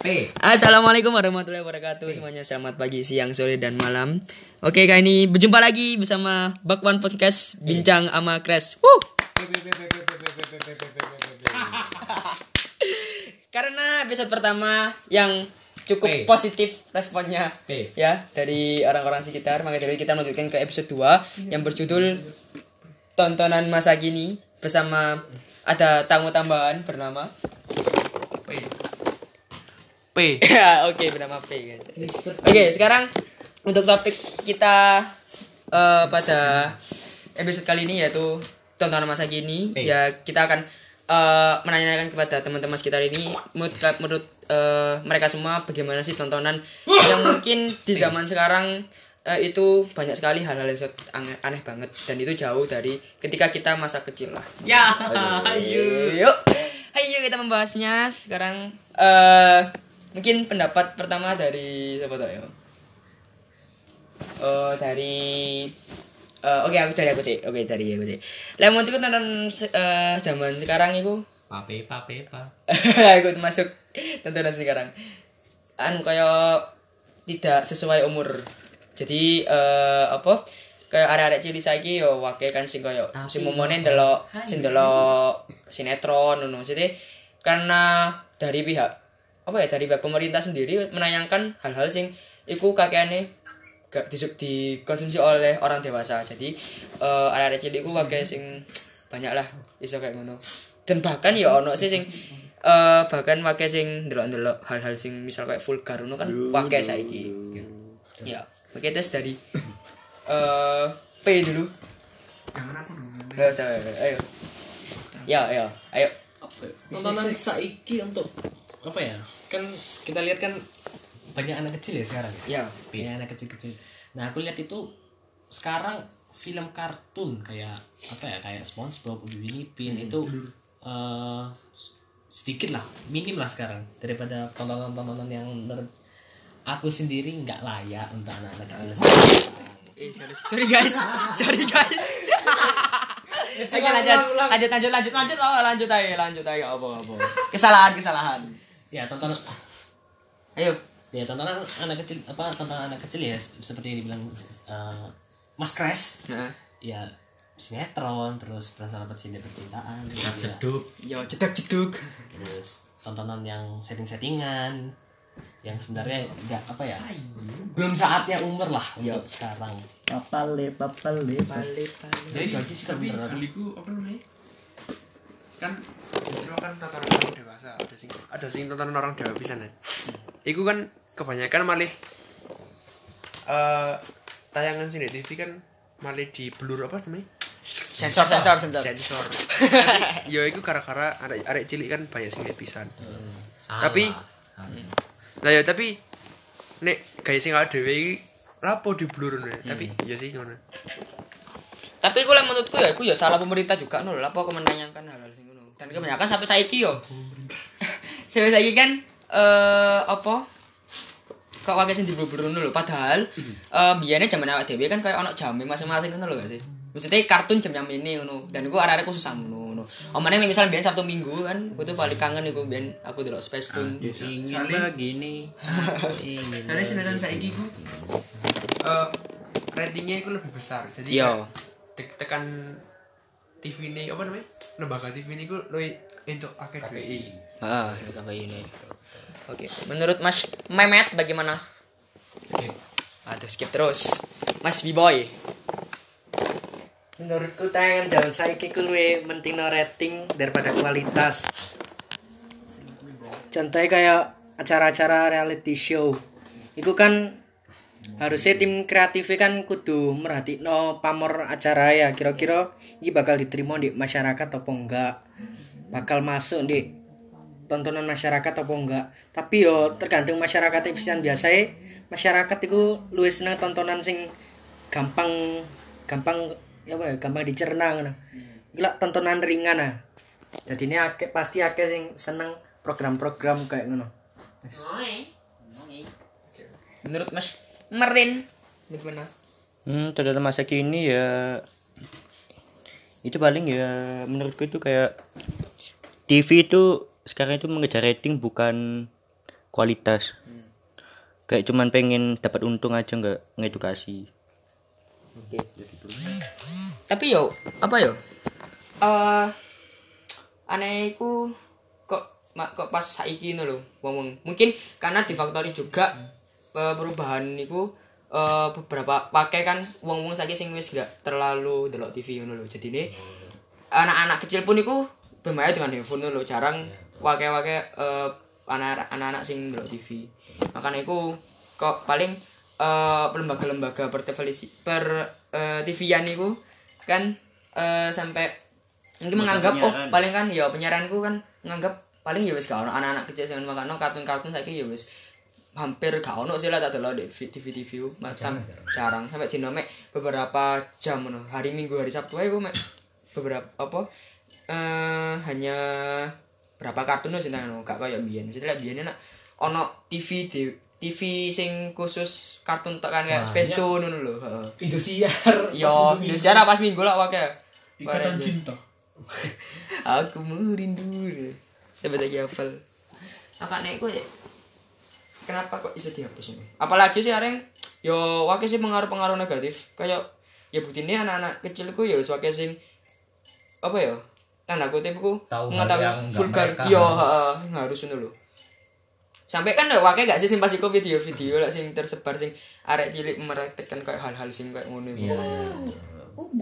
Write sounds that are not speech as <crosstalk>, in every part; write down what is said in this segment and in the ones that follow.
P. Assalamualaikum warahmatullahi wabarakatuh semuanya selamat pagi siang sore dan malam Oke kali ini berjumpa lagi bersama Bakwan Podcast Bincang ama Crash Wuh! <laughs> Karena episode pertama yang cukup P. positif responnya P. ya dari orang-orang sekitar maka dari itu kita melanjutkan ke episode 2 yang berjudul tontonan masa kini bersama ada tamu tambahan bernama P. <laughs> Ya oke bernama P guys oke sekarang untuk topik kita eh, pada episode kali ini yaitu tontonan masa kini P. ya kita akan eh, menanyakan kepada teman-teman sekitar ini menurut menurut eh, mereka semua bagaimana sih tontonan yang mungkin di zaman sekarang eh, itu banyak sekali hal-hal yang aneh, aneh banget dan itu jauh dari ketika kita masa kecil lah Ya. Ayo. Yuk. Ayo kita membahasnya sekarang eh mungkin pendapat pertama dari siapa tuh ya? Eh dari eh oke aku dari aku sih. Oke dari aku sih. Lah menurutku tonton eh zaman sekarang itu Pape, pape, pa. <laughs> aku masuk tontonan sekarang. Anu kayak tidak sesuai umur. Jadi eh apa? Kayak arek-arek cilik saiki yo wake kan sing koyo sing momone ndelok sing ndelok sinetron ngono. Jadi karena dari pihak apa ya dari pemerintah sendiri menayangkan hal-hal sing iku kakeane gak disuk dikonsumsi oleh orang dewasa. Jadi eh arek-arek cilik iku wake sing banyak lah iso kayak ngono. Dan bahkan ya ono sih sing eh bahkan wake sing ndelok-ndelok hal-hal sing misal kayak vulgar ngono kan wake saiki. Ya, oke tes dari eh P dulu. Jangan aku dulu. Ayo, ayo. Ya, ya, ayo. tontonan saiki untuk apa ya kan kita lihat kan banyak anak kecil ya sekarang Ya. banyak anak kecil-kecil nah aku lihat itu sekarang film kartun kayak apa ya kayak SpongeBob Upin Ipin itu eh, sedikit lah minim lah sekarang daripada tontonan-tontonan yang menurut aku sendiri nggak layak untuk anak-anak kecil. Eh, sorry, guys. Sorry guys. <laughs> Oke, lanjut, lanjut, lanjut, lanjut, lanjut, oh, lanjut aja, lanjut aja, apa, apa. <laughs> Kesalahan, kesalahan. Ya tontonan Ayo. ya tontonan anak kecil apa tontonan anak kecil ya seperti yang dibilang eh, Mas Crash Nah, ya sinetron terus persahabat cinta percintaan ya. Jeduk. yo, cedak ceduk. terus tontonan yang setting settingan yang sebenarnya nggak apa ya belum saatnya umur lah untuk sekarang papale papale Balik, balik. jadi aja sih kan Tapi beneran. apa namanya? Kan justru kan tontonan orang dewasa ada sing ada sing tontonan orang dewasa bisa nih. Iku kan kebanyakan malih eh tayangan sini TV kan malih di blur apa namanya? Sensor, sensor, sensor. sensor. <laughs> Yo iku gara-gara arek arek cilik kan banyak sing pisan. Salah. Tapi Nah ya tapi nek gaya sing dhewe iki lapo di blur nih. Tapi ya sih ngono. Tapi gue menurutku ya, gue ya salah pemerintah juga nol. Apa aku menanyakan hal-hal sing. Dan kebanyakan sampai saiki yo. <laughs> sampai saiki kan eh apa? Kok wae sing diburu-buru lho. Padahal eh biyane zaman awake dhewe kan kayak ono jame masing-masing ngono lho gak sih? Maksudnya kartun jam jam ini ngono. Dan gue arek-arek khusus ngono. ngono. Omane misal biyen Sabtu Minggu kan, gue tuh paling kangen iku biyen aku delok Space Tune. ingin Soalnya- begini <laughs> ingin Soalnya sinetron saiki ku eh ratingnya itu lebih besar. Jadi Iya. tekan TV ini apa namanya? Lembaga TV ini ku lo untuk akeh. Ah, kayak ini. Oke, menurut Mas Memet bagaimana? Skip. Aduh, skip terus. Mas B-boy. menurutku tayangan zaman saiki ku luwih mentingno rating daripada kualitas contohnya kayak acara-acara reality show itu kan harusnya tim kreatifnya kan kudu merhatikno pamor acara ya. Kira-kira ini bakal diterima di masyarakat atau enggak? Bakal masuk di tontonan masyarakat atau enggak? Tapi yo tergantung masyarakat pisan biasa masyarakat itu luwih seneng tontonan sing gampang gampang ya apa ya gampang dicerna ngono. Gila tontonan ringan ah. Jadi ini akeh pasti akeh sing seneng program-program kayak ngono. Menurut Mas Merin bagaimana? Hmm, tontonan masa kini ya itu paling ya menurutku itu kayak TV itu sekarang itu mengejar rating bukan kualitas. Kayak cuman pengen dapat untung aja nggak ngedukasi. Tapi yo apa yo? Eh aneh iku kok kok pas saiki ngono lho wong mungkin karena difaktori juga eh, perubahan niku eh, beberapa pakai kan wong-wong saiki sing wis gak terlalu delok TV ngono lho. Jadine anak-anak kecil pun iku bermain dengan handphone lho jarang wake-wake anak- anak-anak sing delok TV makanya iku kok paling eh, lembaga-lembaga per televisi per eh, TV-an niku kan eh, sampai mungkin menganggap oh paling kan ya penyiaranku kan menganggap paling ya wis gak ono anak-anak kecil sing makano kartun-kartun saiki ya wis hampir gak ono sih lah tak delok di TV TV macam jarang sampai dino mek beberapa jam ngono. Hari Minggu hari Sabtu ae mek. Beberapa apa? Eh hanya berapa kartun sih nang gak kaya biyen. Setelah biyen nak ono TV di TV sing khusus kartun tok kan kayak Space Tune ngono lho heeh. Indosiar <laughs> Yo, Indonesia pas minggu lah wae. ikatan cinta <laughs> Aku merindu. Siapa lagi hafal? Akak nek kowe kenapa kok bisa dihapus ini? Apalagi sih areng yo wakil sih pengaruh-pengaruh negatif kayak ya buktinya anak-anak kecil ku ya wakil sing apa ya tanda kutip ku Tahu hal mengetahui vulgar yo harus. heeh, harus lho sampai kan wakil gak sih sing pas iku video-video lah sing tersebar sing arek cilik meraktekkan kayak hal-hal sing kayak ngono iku.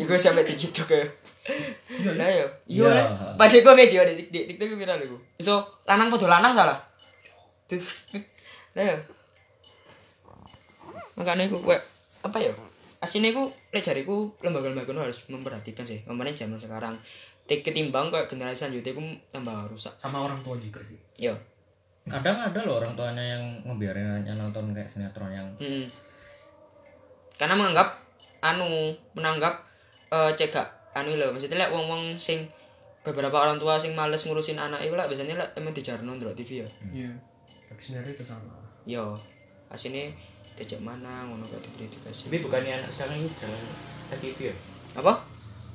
Iku sampai dicetuk ke. Lah yo. Iya. Iya. Pas iku video di di TikTok viral iku. Iso lanang padha lanang salah. Yo. Makanya iku kayak apa ya? Asine iku lek jariku lembaga-lembaga itu harus memperhatikan sih. Kemarin zaman sekarang Tik ketimbang kayak generasi selanjutnya iku tambah rusak. sama orang tua juga sih Yo. kadang ada loh orang tuanya yang ngebiarin anaknya nonton kayak sinetron yang Mm. Karena menganggap anu menanggap eh cegak anu lho maksudnya lek wong-wong sing beberapa orang tua sing males ngurusin anak itu lah biasanya lah emang dijarno ndelok TV ya. iya tapi sebenarnya itu sama Yo, asine diajak mana ngono gak diberi dikasih. tapi bukannya anak sekarang itu jangan lihat TV ya Apa?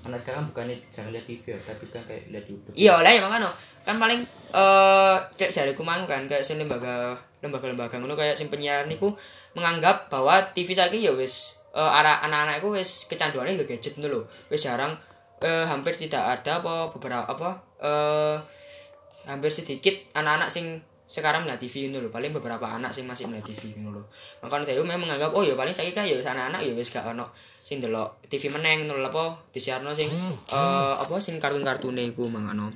anak sekarang bukannya jangan lihat TV ya tapi kan kayak lihat YouTube Iya lah ya makanya kan paling eh cek jariku mang kan kayak sing lembaga lembaga-lembaga ngono kayak sing penyiaran niku menganggap bahwa TV saiki ya wis eh, arah anak-anak iku wis kecanduannya ke gadget lho. Wis jarang eh, hampir tidak ada apa beberapa apa eh hampir sedikit anak-anak sing sekarang melihat TV ngono lho. Paling beberapa anak sing masih melihat TV ngono lho. Makanya saya memang menganggap oh ya paling saiki kan ya anak-anak ya wis gak ono sing delok TV meneng ngono apa disiarno sing eh apa sing kartun-kartune iku mangano.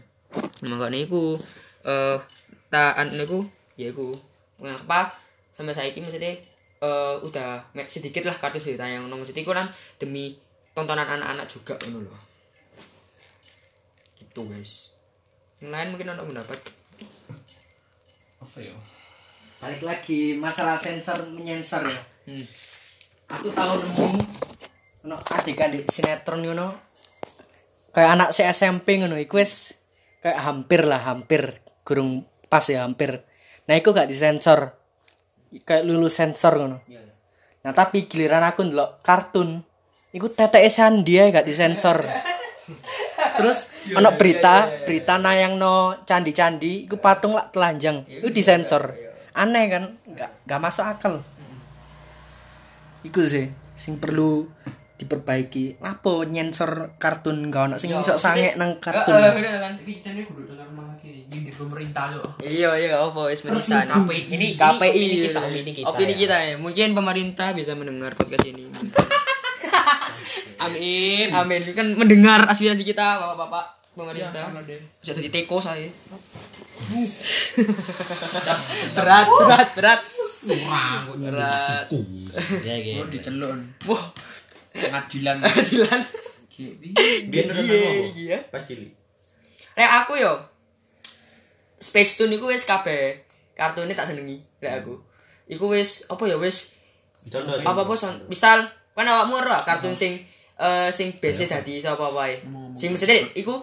Makanya iku eh tak anu iku ya iku mengapa sampai saiki maksudnya eh udah sedikit lah kartun sing ditayang maksudnya iku kan demi tontonan anak-anak juga ngono lho. Itu guys. Yang lain mungkin ono pendapat. Apa ya? Balik lagi masalah sensor menyensor ya. Hmm. aku tahu nemu. Ono adegan di sinetron ngono. Kayak anak si SMP ngono iku wis kayak hampir lah hampir. Gurung pas ya hampir. Nah iku gak disensor. Kayak lulus sensor ngono. Nah tapi giliran aku ndelok kartun. Iku tetek Sandi ae gak disensor <laughs> terus ono berita berita nayang no candi-candi iku patung lah telanjang itu disensor aneh kan gak gak masuk akal iku sih sing perlu diperbaiki apa nyensor kartun gak ono sing iso sange nang kartun lagi di pemerintah yo. Iya iya gak apa wis menisan. KPI. Ini KPI. Opini kita, opini kita, Opini ya. kita ya. Mungkin pemerintah bisa mendengar podcast ini. <laughs> amin Amin. Kan mendengar aspirasi kita Bapak-bapak pemerintah. Den. Bisa jadi teko saya. <laughs> berat, berat, berat. Berat. ya gitu Lo diceluk. Wah, Pengadilan. keadilan. biar Iya, iya. pas cilik Lek aku yo Space Tune iku wis kabeh kartune tak senengi lek aku. Iku wis apa ya wis apa apa misal kan awakmu ora kartun sing eh sing base dadi sapa wae. Sing mesti iku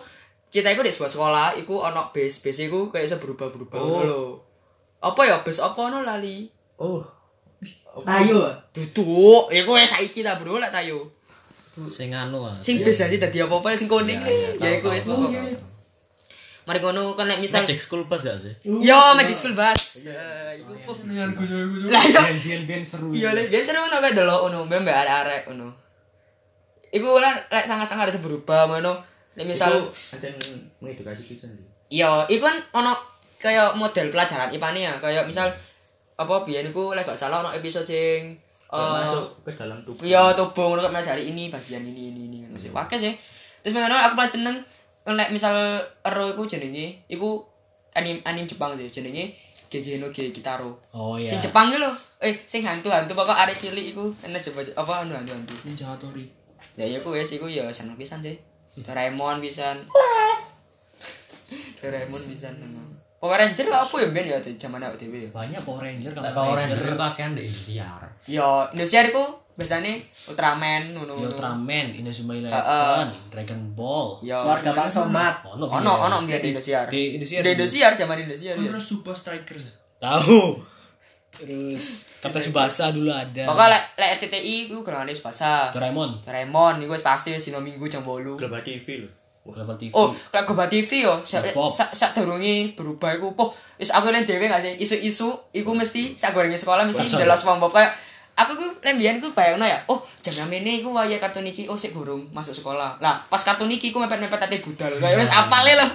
cita iku di sebuah sekolah iku ono base base iku kayak iso berubah-berubah ngono lho. Apa ya base apa ono lali? oh tayo Duduk, iku wis saiki ta bro lek tayo. sing anu ah Sing base dadi dadi apa-apa sing kuning Iya, iya, ya tahu, iku wis pokok. Mari ngono kan nek misal Magic School Bus gak sih? Yo Magic School Bus. Ya, iku puh. Lah yo bian bian seru. iya lek biasa ngono kae delok ngono, mbek mbek arek-arek ngono. Iku lah lek sangat-sangat harus berubah ngono. Nek misal Ada mengedukasi kita sih. Iya, iku kan ono kayak model pelajaran IPA ya, kayak misal apa biyen iku lek gak salah ono episode sing eh, masuk ke dalam tubuh. Iya, tubuh ngono kan pelajari ini bagian ini ini ini ngono sih. Pakai sih. Terus ngono aku paling seneng nek misal ero iku jenenge iku anim anim Jepang sih jenenge Gege no Ge Kitaro. Oh iya. Sing Jepang iki lho. Eh, sing hantu-hantu pokok arek cilik iku enak coba apa anu hantu-hantu. Ninja Hattori. Ya ya ku wis iku ya seneng pisan sih. Doraemon pisan. Doraemon pisan ngono. Power Ranger lah apa ya ben ya zaman awake dhewe ya. Banyak Power Ranger kalau Power Ranger pakaian di Indosiar. Ya Indonesia iku biasanya Ultraman ngono. Ya, Ultraman, Inazuma. Eleven, Dragon Ball. Ya Keluarga Pak Somat. Ono ono ono biar di Indonesia. Di Indonesia. Di Indonesia zaman. Kan dia. terus Super Strikers. Tahu. Terus Kata Subasa dulu ada. Pokoknya lek lek RCTI iku golongane bahasa. Doraemon, Doraemon iku wis pasti wis dino Minggu jam 8. Global TV loh. Global TV. Oh, lek Goba TV yo sak sak durunge berubah iku poh wis aku len dhewe gak sih isu-isu iku mesti sak gorenge sekolah mesti ndelok SpongeBob kayak aku ku len biyen ku bayangno ya oh jam ramene iku waya kartun iki oh sik gurung masuk sekolah lah pas kartun iki ku mepet-mepet ate budal kayak wis apale lho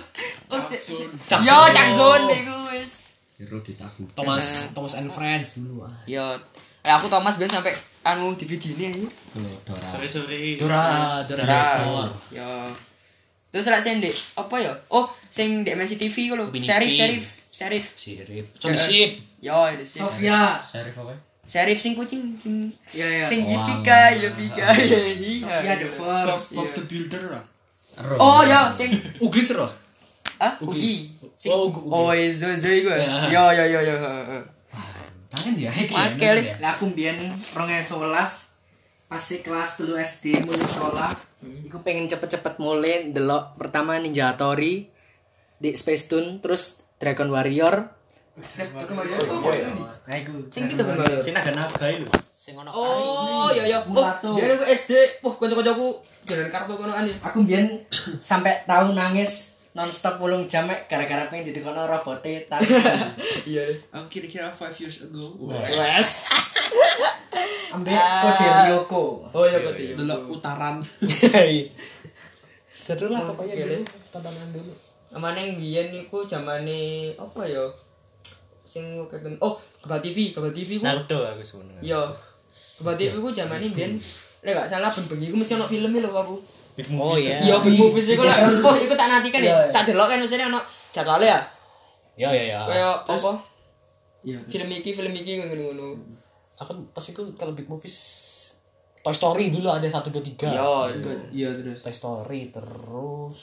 oh sik sik- Cak yo Sun. Cak Sun iku wis Hero ditabu. Thomas Thomas and Friends dulu ah. yo lah aku Thomas biasa sampai anu DVD ini aja Dora. Sore-sore. Dora Dora Dora. Explorer. yo terus lek sing Dek, apa ya oh sing MNC TV ku lho Sheriff. Sheriff Sheriff Sheriff. Johnny Ship. yo ini sih Sofia. Sheriff apa? Sheriff sing kucing sing Iya, iya. sing Oh, yipika yipika Sofia iya the Bob, first. Bob the Builder lah. oh ya sing Ugi seru. Ah. Ugi sing Oh, oh iya, zo zo iku Ya. yo yo yo yo heeh. Kangen ya. iki ya, Li. ya. Lah aku mbiyen 2011 pas si kelas 3 SD mulai sekolah, iku pengen cepet-cepet mulai ndelok pertama Ninja Hattori di Space Tune terus Dragon Warrior. Nah, iku. sing gitu kan Bang. Sini ada naga itu. sing ono oh iya iya oh dia aku SD wah kanca-kancaku jalan kartu kono ani Aku mbiyen sampai tahu nangis nonstop pulung jam gara-gara pengen ditekono robote tapi <laughs> iya Aku kira-kira 5 years ago. wes <laughs> ambek Ah. kode Ryoko. oh iya berarti Delok utaran. <laughs> seru lah pokoknya gitu tontonan dulu Amane yang biyen niku zamane apa ya? Sing keten oh, Kebal TV, Kebal TV ku. Naruto aku sebenarnya. Iya. Kebal TV ku zamane biyen lek gak salah ben-bengi ku mesti ono filmnya lho aku. Big Oh movie. iya. Iya, big movies iku lah. Oh, iku tak nantikan Iya, ya. iya. Tak delok kan mesti ono jadwalnya ya. Ya ya ya. Kayak apa? Iya. Film iki, film iki ngono-ngono. Aku pas itu kalau big movies Toy Story dulu ada 1 2 3. Iya, itu. Iya terus. Toy Story terus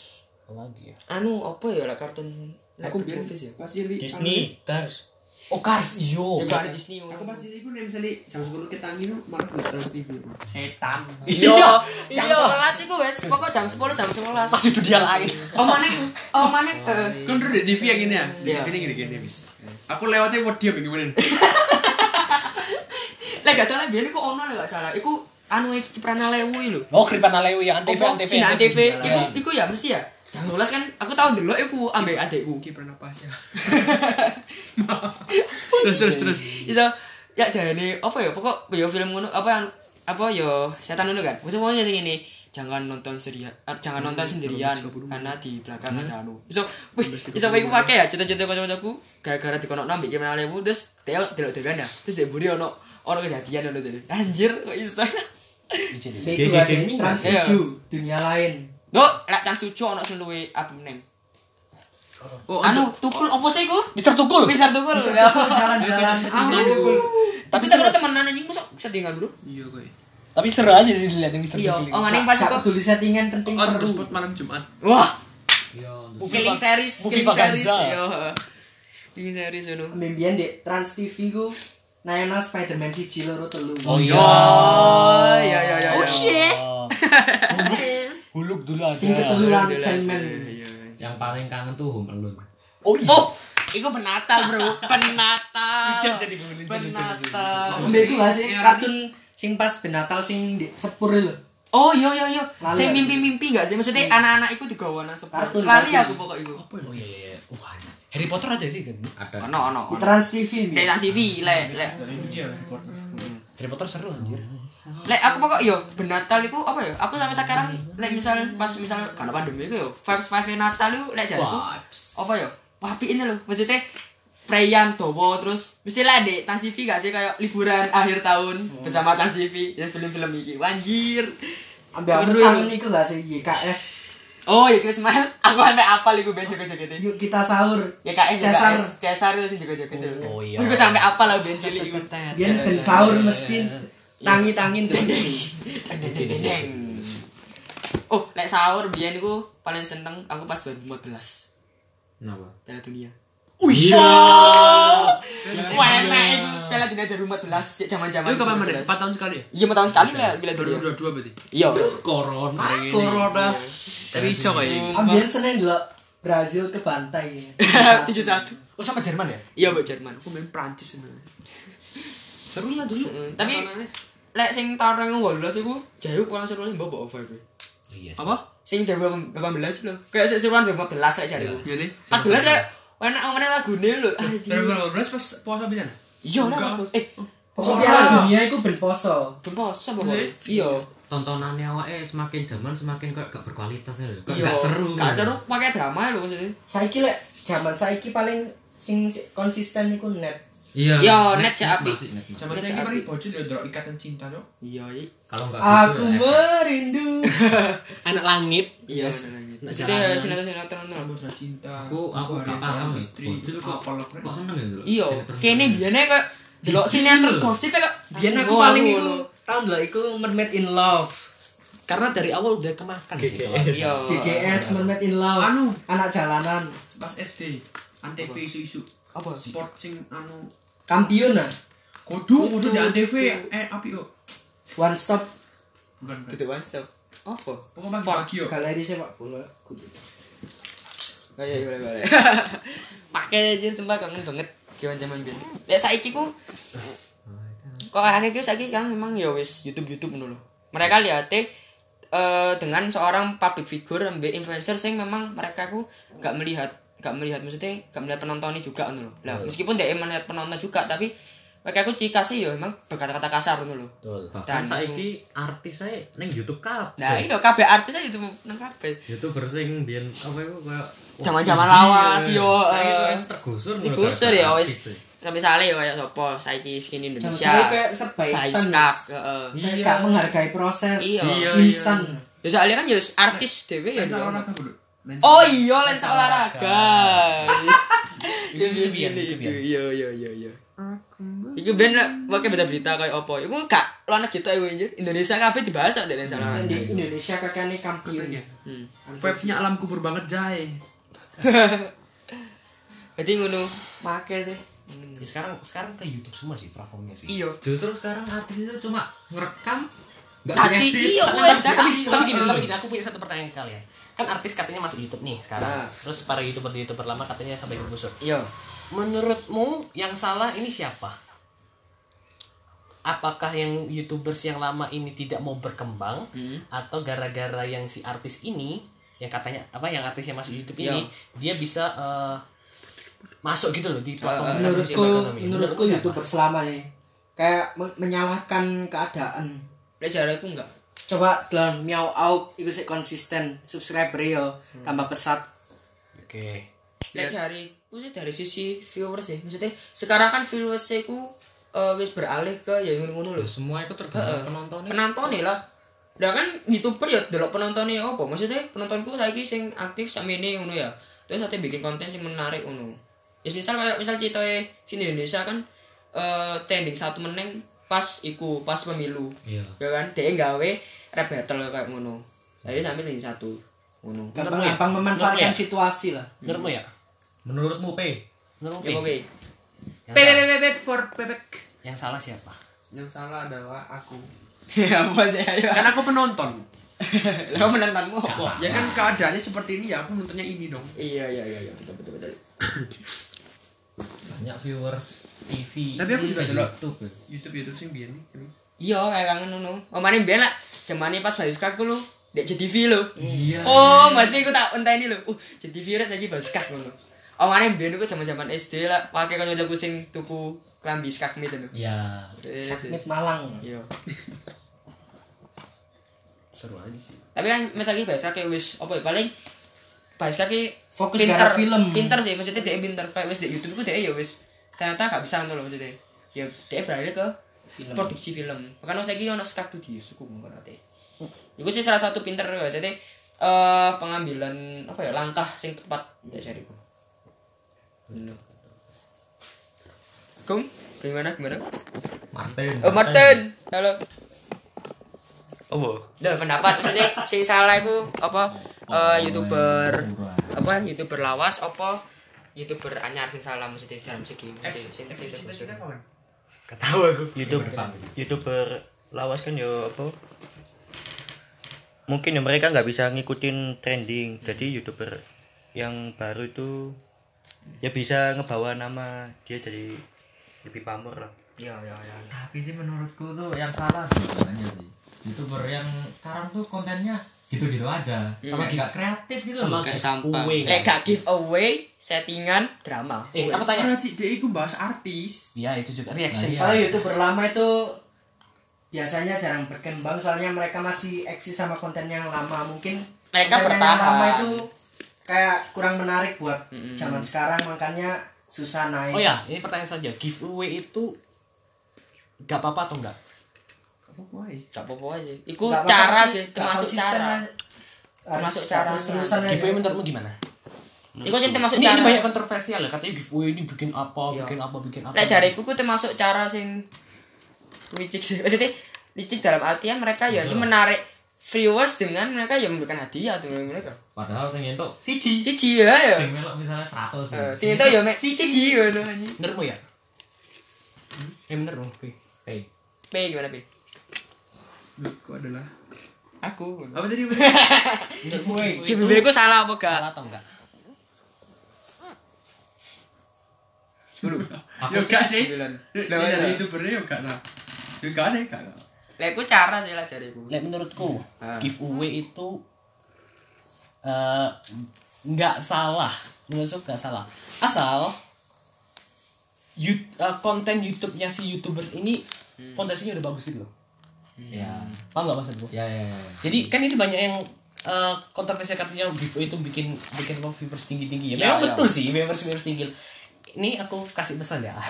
apa lagi ya? Anu apa ya lah kartun Aku big biar movies ya. Disney, Cars. Oh Cars iyo. Ya kan Disney. Aku pas cilik ku nek misale jam 10 ketangi nu malas nang TV. Setan. Iya, jam 11 iku wes, pokok jam 10 jam 11. Masih dunia lain. Oh mana? Oh mana? eh, Kan udah di TV yang ini ya. Di Iya. TV ini gini-gini bis. Aku lewatnya wedi apa gimana? <laughs> Lek gak salah biyen iku ono lek gak salah. Iku anu iki Prana Lewu lho. Oh Kripan Alewi yang antv Apa? antv. Sina TV. Iku iku ya mesti ya. Jam 12 kan aku tau ndelok iku ambek adekku. Ki pernah pas ya. <laughs> terus terus terus. Iso ya jane apa ya pokok ya film ngono apa yang apa ya setan ngono kan. Maksudnya sing ini jangan nonton sendirian ah, jangan nonton sendirian karena di belakang ada anu iso wih iso iku pakai ya cerita-cerita kanca-kancaku gara-gara dikono nambah gimana lewu terus dia delok dewean ya terus dia buri ono ono kejadian ono jadi anjir kok iso Iku gak sih Trans Iya. 7 dunia lain. Dok, lek tas tujuh ono sing luwe apem neng. Oh, Anu, tukul opo sih ku? Mister Tukul. Bisa tukul. ya. <laughs> Jalan-jalan. Tapi saya temenan anjing mosok settingan bro. Iya kowe. Tapi seru aja sih dilihatin Mister Iya, Tukul. oh maning pas iku. peduli settingan penting On seru. spot malam Jumat. Wah, Iya, killing series, killing series. Iya. Killing series ngono. Mbiyen di Trans TV ku nayana Spider-Man siji loro telu. Oh iya. Oh, iya iya iya. Oh shit. <laughs> Huluk dulu ada. Sing keteluran Sandman. Yang paling kangen tuh Home Alone. Oh iya. Oh, iku penatal, Bro. Penatal. Hujan jadi gue. Penatal. Mbak iku gak sih kartun sing pas benatal sing di sepur lho. Oh iya iya iya. Aku. mimpi-mimpi gak sih? Maksudnya anak-anak iku digawa nang sekolah. Kartun, Lali aku pokok iku. Oh iya iya. iya. Wah, Harry Potter ada sih kan? ada Ono ono. Di Trans TV nang CV lek lek. Harry Potter seru anjir. Lek aku pokok yo ben Natal iku apa ya? Aku sampai sekarang lek misal pas misal karena pandemi iku yo vibes vibes Natal iku lek. Vibes. Apa yo? Wapi ini loh. Maksudnya Preyan Dowo terus mesti lah dek Trans TV gak sih kayak liburan akhir tahun bersama Trans TV ya film-film iki anjir Ambil aku kangen iku gak sih YKS. oh ya Chris aku sampe apal iku ben joget-joget Yuk kita sahur. ya KS ya Cesar. Cesar itu sing joget-joget itu Oh, iya. Gue sampe apal lah ben cilik iku Biar ben sahur mesti tangi-tangin tuh. Deng. Oh, lek sahur biyen iku paling seneng aku pas 2014 Kenapa? Piala Dunia. Wih. Wah, enak iku Piala Dunia 2014 cek zaman-zaman. Itu kapan mana? 2014. 4 tahun sekali ya? Iya, mau tahun sekali lah Piala Dunia. 2022 berarti Iya. Corona. Corona Tapi iso kayak Ambil seneng dulu Brazil ke bantai. <laughs> 71. Oh sama Jerman ya? Iya, Mbak Jerman. Aku main Prancis sebenarnya Seru lah dulu. Mm, Tapi lek sing tahun 2018 iku jauh kurang seru mbok mbok over kuwi. Iya sih. Apa? Sing 2018 lho. Kayak sik seruan 2015 lek jariku. Iya nih 14 kayak enak ngomongin lagune lho. Anjir. 2015 pas puasa bisa Iya lah. Eh, Poso Piala Dunia itu ben poso. Puasa pokoknya. Iya. tontonannya awake semakin zaman semakin kayak gak berkualitas ya Kayak Iya. gak seru Gak seru pakai drama lho maksudnya. Saiki lek zaman saiki paling sing konsisten iku net. Iya Iya, net cek api. Sama saya kemarin bocil ya drop ikatan cinta dong Iya, iya. kalau gak Aku gitu ya, merindu. <laughs> Anak langit. Iya, Maksudnya sinetron-sinetron. Samudra cinta aku aku gak paham ya istri bocil kok apa lah kok seneng ya Iya, kene biyene kok delok sinetron gosip kok. Biyen aku paling iku tahun dulu iku Mermaid in Love. Karena dari awal udah kemakan sih. Iya. GGS Mermaid in Love. Anu. anak jalanan. pas SD antv isu-isu Apa? sport sing anu Kampiun nah. kudu kudu di antv eh api kok One stop bukan. Gitu one stop. Apa? pokoknya pagi-pagi yo galeri sepak bola. Oh iya, boleh boleh. <laughs> Pakai aja sumpah kangen banget zaman zaman biyen. Lek saiki ku kok akhirnya ku saiki sekarang memang ya wis YouTube YouTube lho. Mereka lihat eh dengan seorang public figure ambil influencer sing memang mereka ku gak melihat gak melihat maksudnya gak melihat penontonnya juga ngono lho. Lah meskipun dia melihat penonton juga tapi mereka ku ciri khasnya ya memang berkata-kata kasar ngono lho. Dan- saiki artis saya neng YouTube kabeh Nah, iya kabeh artis aja YouTube nang kabeh. youtuber sing biyen apa itu kayak Zaman-zaman tinggi lawas, yo, saiki eh, wis tergusur ngono gara-gara ya wis. sih. Nah, misalnya ya kayak sapa saiki skin Indonesia. sampai kayak serba instan. Kayak gak menghargai proses. Iya. Iya, Instan. Ya soalnya kan ya artis dhewe ya. Lensa Oh iya lensa olahraga. <laughs> Itu Iya itu biyen. iya iya iya iya. Iku ben lah pakai beda berita kayak apa. Iku gak luar negeri iku anjir. Indonesia kabeh dibahas kok lensa olahraga. di Indonesia kakaknya kampiun. Hmm. vibe-nya alam kubur banget jay <laughs> Jadi ngono make sih. Ya, sekarang sekarang ke YouTube semua sih platformnya sih. Iya. justru sekarang artis itu cuma ngerekam nggak Tadi ngedit. iya Tapi, wes tapi, tapi, tapi gini, tapi gini, aku punya satu pertanyaan ke kalian. Kan artis katanya masuk YouTube nih sekarang. Nah. Terus para youtuber youtuber lama katanya sampai digusur. Iya. Menurutmu yang salah ini siapa? Apakah yang youtubers yang lama ini tidak mau berkembang atau gara-gara yang si artis ini yang katanya apa yang artisnya masuk YouTube ini dia bisa eh, masuk gitu loh di platform besar Menurutku, menurutku youtuber selama nih kayak me- menyalahkan keadaan. Lek jariku enggak. Coba dalam miau out itu sih konsisten subscriber yo tambah pesat. Oke. Lek jari ku sih dari sisi viewers sih. Maksudnya sekarang kan viewers ku eh, wis beralih ke ya ngono-ngono lho. semua itu tergantung penontonnya penontonnya lah Udah kan youtuber ya delok penontonnya apa maksudnya penontonku saiki sing aktif sama ini ngono ya terus ate bikin konten sing menarik ngono ya misal kayak misal ceritae sini Indonesia kan eh trending satu meneng pas iku pas pemilu. Iya. Ya kan? Dia gawe rap battle kayak ngono. Jadi sampai trending satu. Ngono. Memanfaatkan Menurutmu ya? situasi lah. Menurutmu ya? menurutmu P? Menurutmu ya P? P. P salah- P P for bebek Yang salah siapa? yang salah adalah aku. <laughs> Apa sih? Ayo kan aku penonton. <laughs> Lo menontonmu apa? Ya kan keadaannya seperti ini ya aku nontonnya ini dong. Iya iya iya iya. Betul betul betul <coughs> banyak viewers TV Tapi aku juga eh, delok. YouTube ya. YouTube YouTube sing biyen nih Iya, kayak kangen ngono. Omane mbiyen lah jamane pas Bayuska ku lho, dek JTV lho. Iya. Oh, mesti aku tak enteni lho. Uh, JTV rek saiki Bayuska ngono. Omane mbiyen ku zaman-zaman SD lah, pakai kanca-kancaku sing tuku klambi skakmit lho. Iya. Yes. Sakmit Malang. Iya. seru aja sih Tapi kan misalnya Bayuska kayak wis apa ya paling Bayuska ki Fokus pinter, film. Pinter sih, maksudnya dia pinter kayak wis di YouTube ku dia ya wis ternyata gak bisa ngono lho maksudnya. Ya dia beralih ke film. produksi film. Makanya saya kira ono skak di suku mungkin nanti. Iku sih salah satu pinter ya, jadi eh pengambilan apa ya langkah sing tepat ya cariku. Bener. Kum, gimana gimana? Martin. Oh Martin, halo. Oh, Dah pendapat maksudnya sing salah iku apa eh, youtuber apa youtuber lawas apa youtuber anyar sing salah maksudnya dalam segi sing sing Cita-cita kawan. gak tahu aku. <laughs> YouTube youtuber lawas kan ya apa? Mungkin ya mereka nggak bisa ngikutin trending. Jadi youtuber yang baru itu ya bisa ngebawa nama dia jadi lebih pamor lah. Ya ya ya ya. Tapi sih menurutku tuh yang salah sebenarnya sih. Youtuber yang sekarang tuh kontennya gitu-gitu aja. Sama Iya. gak kreatif gitu sama kayak kayak sampah. Lek gak giveaway settingan drama eh apa tanya Cik, dia iku bahas artis. ya itu juga reaction Nah, iya. Kalau youtuber lama itu biasanya jarang berkembang soalnya mereka masih eksis sama konten yang lama mungkin Mereka konten yang bertahan. lama itu kayak kurang menarik buat zaman sekarang makanya susah naik oh ya ini pertanyaan saja giveaway itu gak apa-apa atau enggak gak apa-apa aja iku Nggak apa-apa, cara sih termasuk cara aja. Termasuk cara. aja. giveaway menurutmu gimana iku sih termasuk ini, cara ini banyak kontroversial ya katanya giveaway ini bikin apa Iya. bikin apa bikin apa Lek jariku ku termasuk cara sing licik sih. Maksudnya licik dalam artian mereka ya cuma menarik viewers dengan mereka yang memberikan hadiah tuh mereka. Padahal sing entuk Siji. Siji ya ya. sing melok misalnya 100 sih. Eh, Sing itu ya mek siji ngono anjing. menurutmu ya eh bener dong Pi. Hey. P gimana P? Aku adalah Aku. apa tadi? giveaway Giveaway ku salah apa gak? salah atau enggak Ya gak sih. sembilan. Dia Nah, dari iya. youtubernya ya gak lah. Ya gak sih gak. lah. Lek ku cara sih lah jariku. Lek menurutku Ah. giveaway itu eh, nggak salah menurutku nggak salah asal you- eh, konten YouTube-nya si youtubers ini fondasinya udah bagus gitu loh Ya. paham nggak maksudku Ya ya ya. jadi kan itu banyak yang eh, kontroversi katanya giveaway itu bikin bikin apa, viewers tinggi tinggi ya Ya, memang ya. betul sih viewers viewers tinggi. Ini aku kasih pesan ya. <laughs>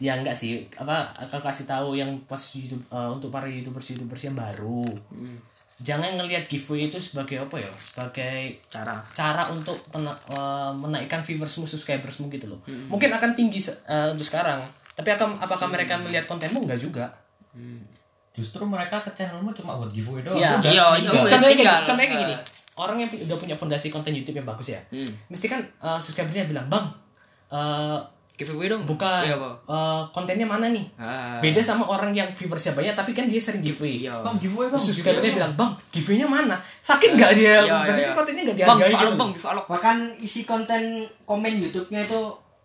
Ya enggak sih. Apa aku kasih tahu yang pas YouTube eh, untuk para youtubers youtubers yang baru. Jangan ngelihat giveaway itu sebagai apa ya? Sebagai Cara. cara untuk mena- eh, menaikkan viewersmu subscribersmu gitu loh. Mungkin akan tinggi eh, untuk sekarang. Tapi akan apakah mereka melihat kontenmu? Enggak juga Justru mereka ke channelmu cuma buat giveaway doang. Iya. Udah. Iya, iya. contohnya kayak, contohnya kayak gini Eh. orang yang udah punya fondasi konten YouTube yang bagus ya Hmm. mesti kan uh, subscribernya bilang bang uh, Giveaway dong. buka Iya, uh, kontennya mana nih Ah. beda sama orang yang viewersnya banyak tapi kan dia sering giveaway Iya. Bang giveaway bang. Subscribernya Bang. bilang bang giveaway-nya mana sakit nggak dia Iya, berarti iya, kan iya. kontennya nggak Bang, dihargai alok, gitu bang, give alok. bahkan isi konten komen YouTube-nya itu.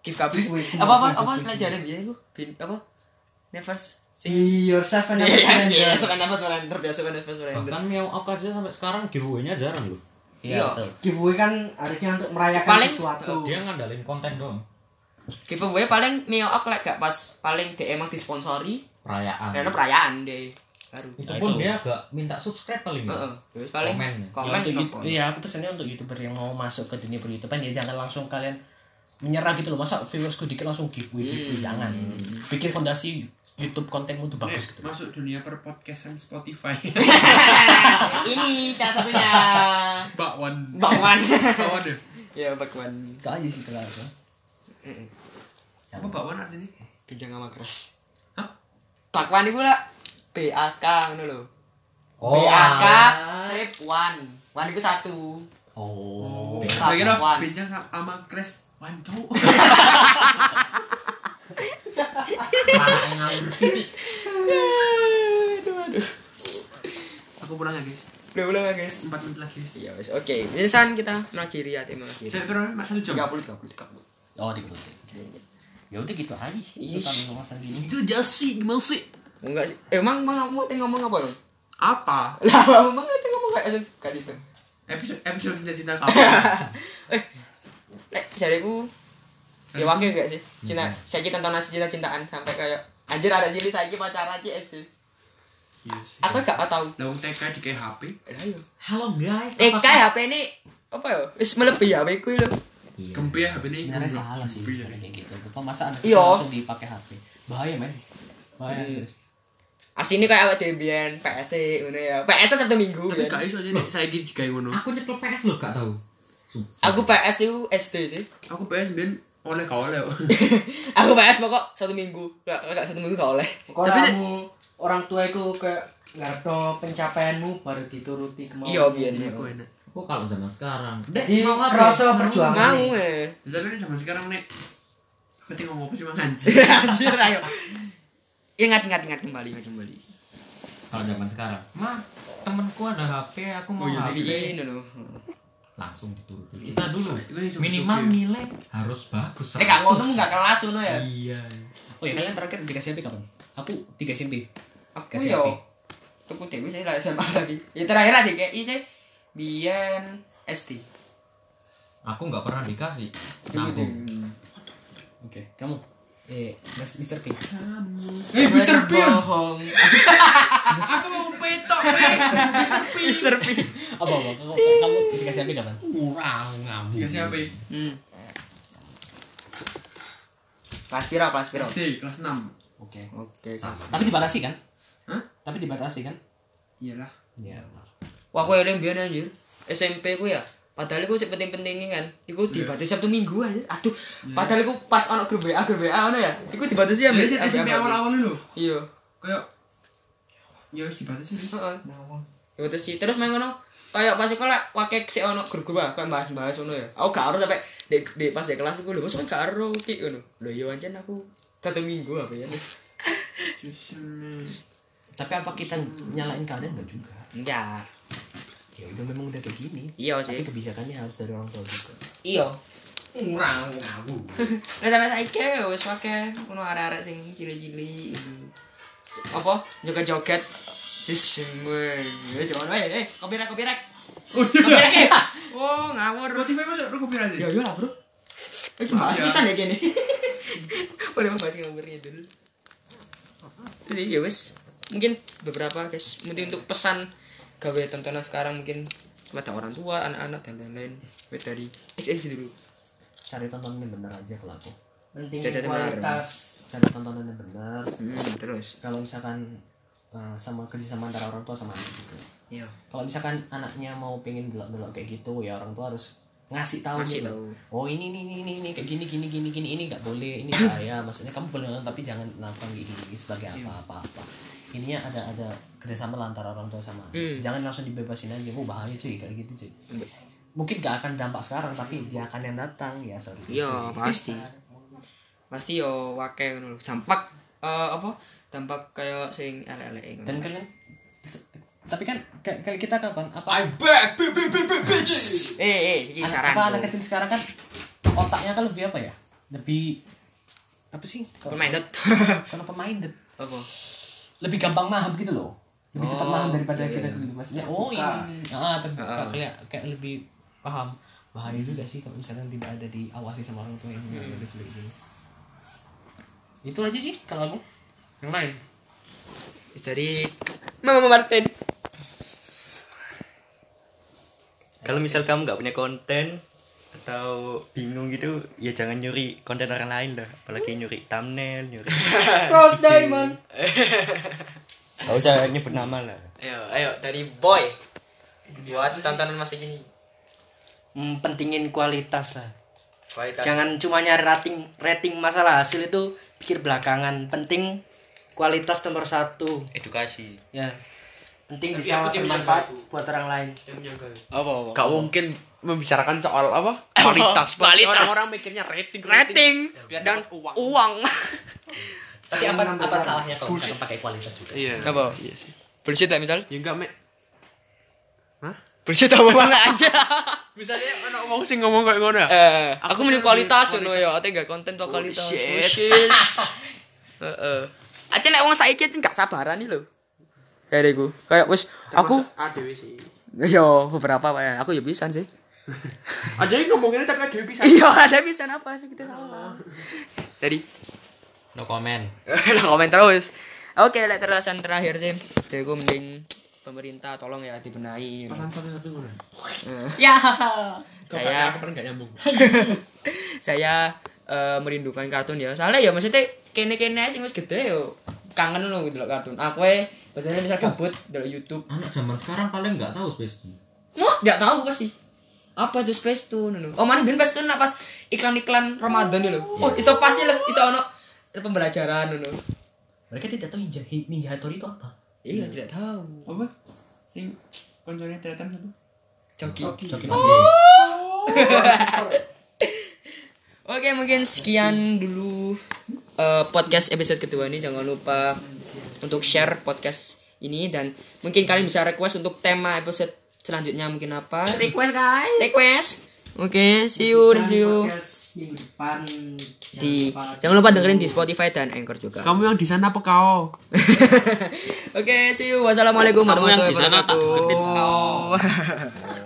Giveaway. Apa apa apa pelajaran dia itu? Apa? Never Be yourself and never surrender. iya, suka nafas surrender, biasa kan nafas surrender. Bahkan Meow Up aja sampai sekarang giveaway-nya jarang loh. iya Iya. Giveaway kan harusnya untuk merayakan Paling- sesuatu. Dia ngandalin konten doang. Giveaway paling Mio Ak lek gak pas paling dia emang disponsori Perayaan. karena perayaan deh. Baru. Itu Nah, pun itu. dia agak minta subscribe paling ya. Heeh. Terus paling Komen. Ya, komen untuk nopo. Yout- iya aku pesannya untuk youtuber yang mau masuk ke dunia per YouTubean ya jangan langsung kalian menyerah gitu loh masa viewersku dikit langsung giveaway giveaway jangan bikin fondasi YouTube kontenmu tuh bagus gitu Masuk dunia per podcastan Spotify. <laughs> Ini cara satunya. Bakwan. Bakwan. Bakwan deh. Ya bakwan. itu aja sih kalau aku Apa bakwan artinya? Pinjang sama keras. Hah? Bakwan itu lah BAK ngono lho. Oh, BAK strip one. One itu satu. oh Saya kira Bakwan. pinjang <laughs> Aku pulang ya guys. Udah udah guys. 4 menit lagi guys. Iya wes. Oke. Misalkan kita mengakhiri ya tim mengakhiri. Saya berapa satu jam? 30 30 30. oh di ya udah gitu aja itu kan pembahasan gini Itu jasi gimana sih? Enggak sih. Eh, emang emang kamu tadi ngomong apa? Bang? Apa? Lah, <laughs> emang tadi ngomong kayak asal kayak gitu. Episode episode cinta-cinta <laughs> kamu. Eh, nek jariku ya wakil gak sih? Cinta, saya kita tonton cinta-cintaan sampai kayak anjir ada jili saya pacaran aja SD. Iya sih. Aku gak tahu. Lah wong TK di kayak HP. Lah iya. Halo guys. Eh, apakah- kayak HP ini apa ya? Wis melebihi HP ku lho. Iya. Gempi ya HP ini. Sebenarnya salah sih Gempi ya. kayak gitu. Bapak masa anak Iya. kecil langsung dipakai HP. Bahaya men. Bahaya serius. Asini kayak awake dhewe biyen PS ngono ya. PS Sabtu Minggu Tapi biyen. gak iso aja nih saiki digawe ngono. Aku nyekel PS lo gak tahu. Sumpah. Aku PS itu SD sih. Aku PS ben oleh gak oleh. <laughs> Aku PS pokok satu minggu. Lah, gak satu minggu gak oleh. Kok Tapi- kamu orang tua itu kayak ngarepno pencapaianmu baru dituruti kemauan. Iya, biyen. Iku enak. Aku kalau zaman sekarang. Jadi mau kerasa perjuangan. Mau eh. Tapi kan zaman sekarang nih Aku tadi ngomong apa sih mang anjing <laughs> Anjir ayo. Ingat ingat ingat kembali ingat kembali. Kalau zaman sekarang. Ma, temenku ada HP, aku mau Oh iya, HP. Ini loh. Langsung dituruti. Kita dulu minimal nilai harus bagus. Eh gak ngono 100. gak kelas ngono ya. Iya. Oh ya kalian terakhir dikasih HP kapan? Aku 3 SMP. Aku. HP. Tuku dewe saya lah SMA lagi. Ya terakhir aja kayak sih biyen SD. Aku nggak pernah dikasih. Nabung. dewe. Oke, kamu eh Mas Mr. P. Eh Mr. P Bohong. Aku mau Mr. P Mr. P. Apa apa? Kamu, dikasih HP kapan? Kurang nabung. Dikasih HP Hmm. Kelas piro kelas piro? SD kelas 6 Oke. Oke. Tapi dibatasi kan? Hah? Tapi dibatasi kan? Iyalah Iya. Wah, aku eling biyen anjir. SMP ku ya. Padahal iku sing penting-pentingnya kan. Iku dibatasi Sabtu Minggu aja. Aduh, padahal iku pas ono grup WA, grup WA ono ya. Iku dibatasi ya, Jadi SMP awal-awal dulu Iya. Kayak Ya harus dibatasi wis. Heeh. Ya terus sih, terus main ngono. Kayak pas sekolah wakek sik ono grup-grup ah, kayak bahas-bahas ngono ya. Aku gak harus sampai di, di pas di kelas iku lho, mosok gak harus ki ngono. Lho yo ancen aku satu minggu apa ya. <laughs> Tapi apa kita nyalain keadaan enggak juga? Enggak. Ya udah memang udah kayak gini. Iya Tapi sih. kebijakannya harus dari orang tua juga. Iya. Kurang nabung. Nah sampai saiki ya wis akeh ngono arek-arek sing cilik-cilik. Apa? Joget-joget. Semua. Ya jangan wae. Eh, copyright copyright. Copyright ya. <laughs> Oh, ngawur. Spotify masuk lu kopi aja Ya iya lah, Bro. Eh, bahas Iya. pisan ya gini. <laughs> Boleh bahas ngawurnya dulu. Jadi ya wis, mungkin beberapa guys, mungkin untuk pesan gawe tontonan sekarang mungkin kepada orang tua, anak-anak dan lain-lain. Wait dari XX dulu. Cari tontonan yang benar aja kalau aku. Penting kualitas. Cari tontonan yang benar. Hmm, terus. Kalau misalkan eh, sama kerjasama antara orang tua sama anak juga. Iya. Kalau misalkan anaknya mau pengen delok-delok kayak gitu, ya orang tua harus ngasih tahu Ngasih gitu. tahu. Oh ini ini ini ini, kayak gini gini gini gini ini nggak boleh ini bahaya. Maksudnya kamu boleh nonton tapi jangan nonton gini gini sebagai Iya. apa apa apa. Ininya ada ada kerjasama antara orang tua sama. Hmm. Jangan langsung dibebasin aja. Oh bahaya cuy kayak gitu cuy. Mungkin gak akan dampak sekarang tapi dia akan yang datang ya sorry. Iya, pasti. Pasti yo wakil ngono lho. Dampak eh, apa? Dampak kayak sing elek-elek ngono. Dan kalian tapi kan kayak, kita kapan apa I'm back bi bi bi bi bitches eh eh iki anak, saran. apa anak kecil sekarang kan otaknya kan lebih apa ya lebih apa sih dot. <laughs> kalau pemain deh, Apa? lebih gampang paham gitu loh lebih cepat Oh, paham daripada iya, kita iya. dulu maksudnya oh ini ini ah terbuka kayak kayak lebih paham bahaya juga sih kalau misalnya tidak ada diawasi sama orang tua yang Hmm. selik gini itu aja sih kalau aku yang lain Jadi Mama Martin. Kalau misal kamu nggak punya konten atau bingung gitu, ya jangan nyuri konten orang lain lah. Apalagi nyuri thumbnail, nyuri. <laughs> Cross diamond. <laughs> Gak usah nyebut nama lah. Ayo, ayo dari boy. Buat tontonan masa gini. Hmm, pentingin kualitas lah. Kualitas. Jangan cuma nyari rating rating masalah hasil itu pikir belakangan. Penting kualitas nomor satu. Edukasi. Ya. Penting Tapi bisa bermanfaat buat orang lain. apa apa? Gak mungkin membicarakan soal apa <laughs> kualitas <laughs> Kualitas. orang-orang mikirnya rating Rating Biar dan dapat uang. uang. <laughs> tapi apa apa salahnya kalau misalkan pakai kualitas juga sih? iya Apa? iya sih Bullshit lah misal. ya enggak mek Bullshit apa banget aja. misalnya anak ngomong sih ngomong kayak ngono ya Eh, aku Aku mending kualitas ngono ya, ate enggak konten to kualitas. shit. Bullshit. <laughs> Heeh. Aja nek wong saiki aja gak sabaran iki lho. Kayak iku. Kayak wis aku adewe sih <laughs> yo beberapa Pak, ya. Aku ya bisa sih. <laughs> aja ini ngomongin tapi adewe bisa Iya, ada bisa apa sih kita salah. Tadi no comment lah komen terus. Oke, lek terlasan terakhir sih. Jadi gue mending pemerintah tolong ya dibenahi. pesan satu-satu ngono <laughs> Ya. saya Saya aku pernah gak nyambung <laughs> saya eh, merindukan kartun ya. Soalnya ya maksudnya kene-kene sing wis gede yo kangen loh gitu kartun. Aku eh biasanya misal gabut dari YouTube. anak zaman sekarang paling nggak tahu Space Tune Wah, enggak tahu pasti. Apa itu Space Tune. Oh, mana ben Space Tune pas iklan-iklan Ramadan dulu. Oh, iso pasnya loh, iso ono pembelajaran ngono. Mereka tidak tahu ninja, ninja itu apa. Iya, tidak tahu. apa sing konconya ternyata siapa Coki. Coki <laughs> Oke, mungkin sekian dulu eh, podcast episode kedua ini. Jangan lupa untuk share podcast ini dan mungkin kalian bisa request untuk tema episode selanjutnya mungkin apa? request guys Request. Oke, see you, see you. Podcast minggu depan Di jangan lupa dengerin di Spotify dan Anchor juga. kamu yang di sana apa kau <laughs> Oke, see you. Wassalamualaikum Kamu yang warahmatullahi di sana tak wabarakatuh. ketip kau. <laughs>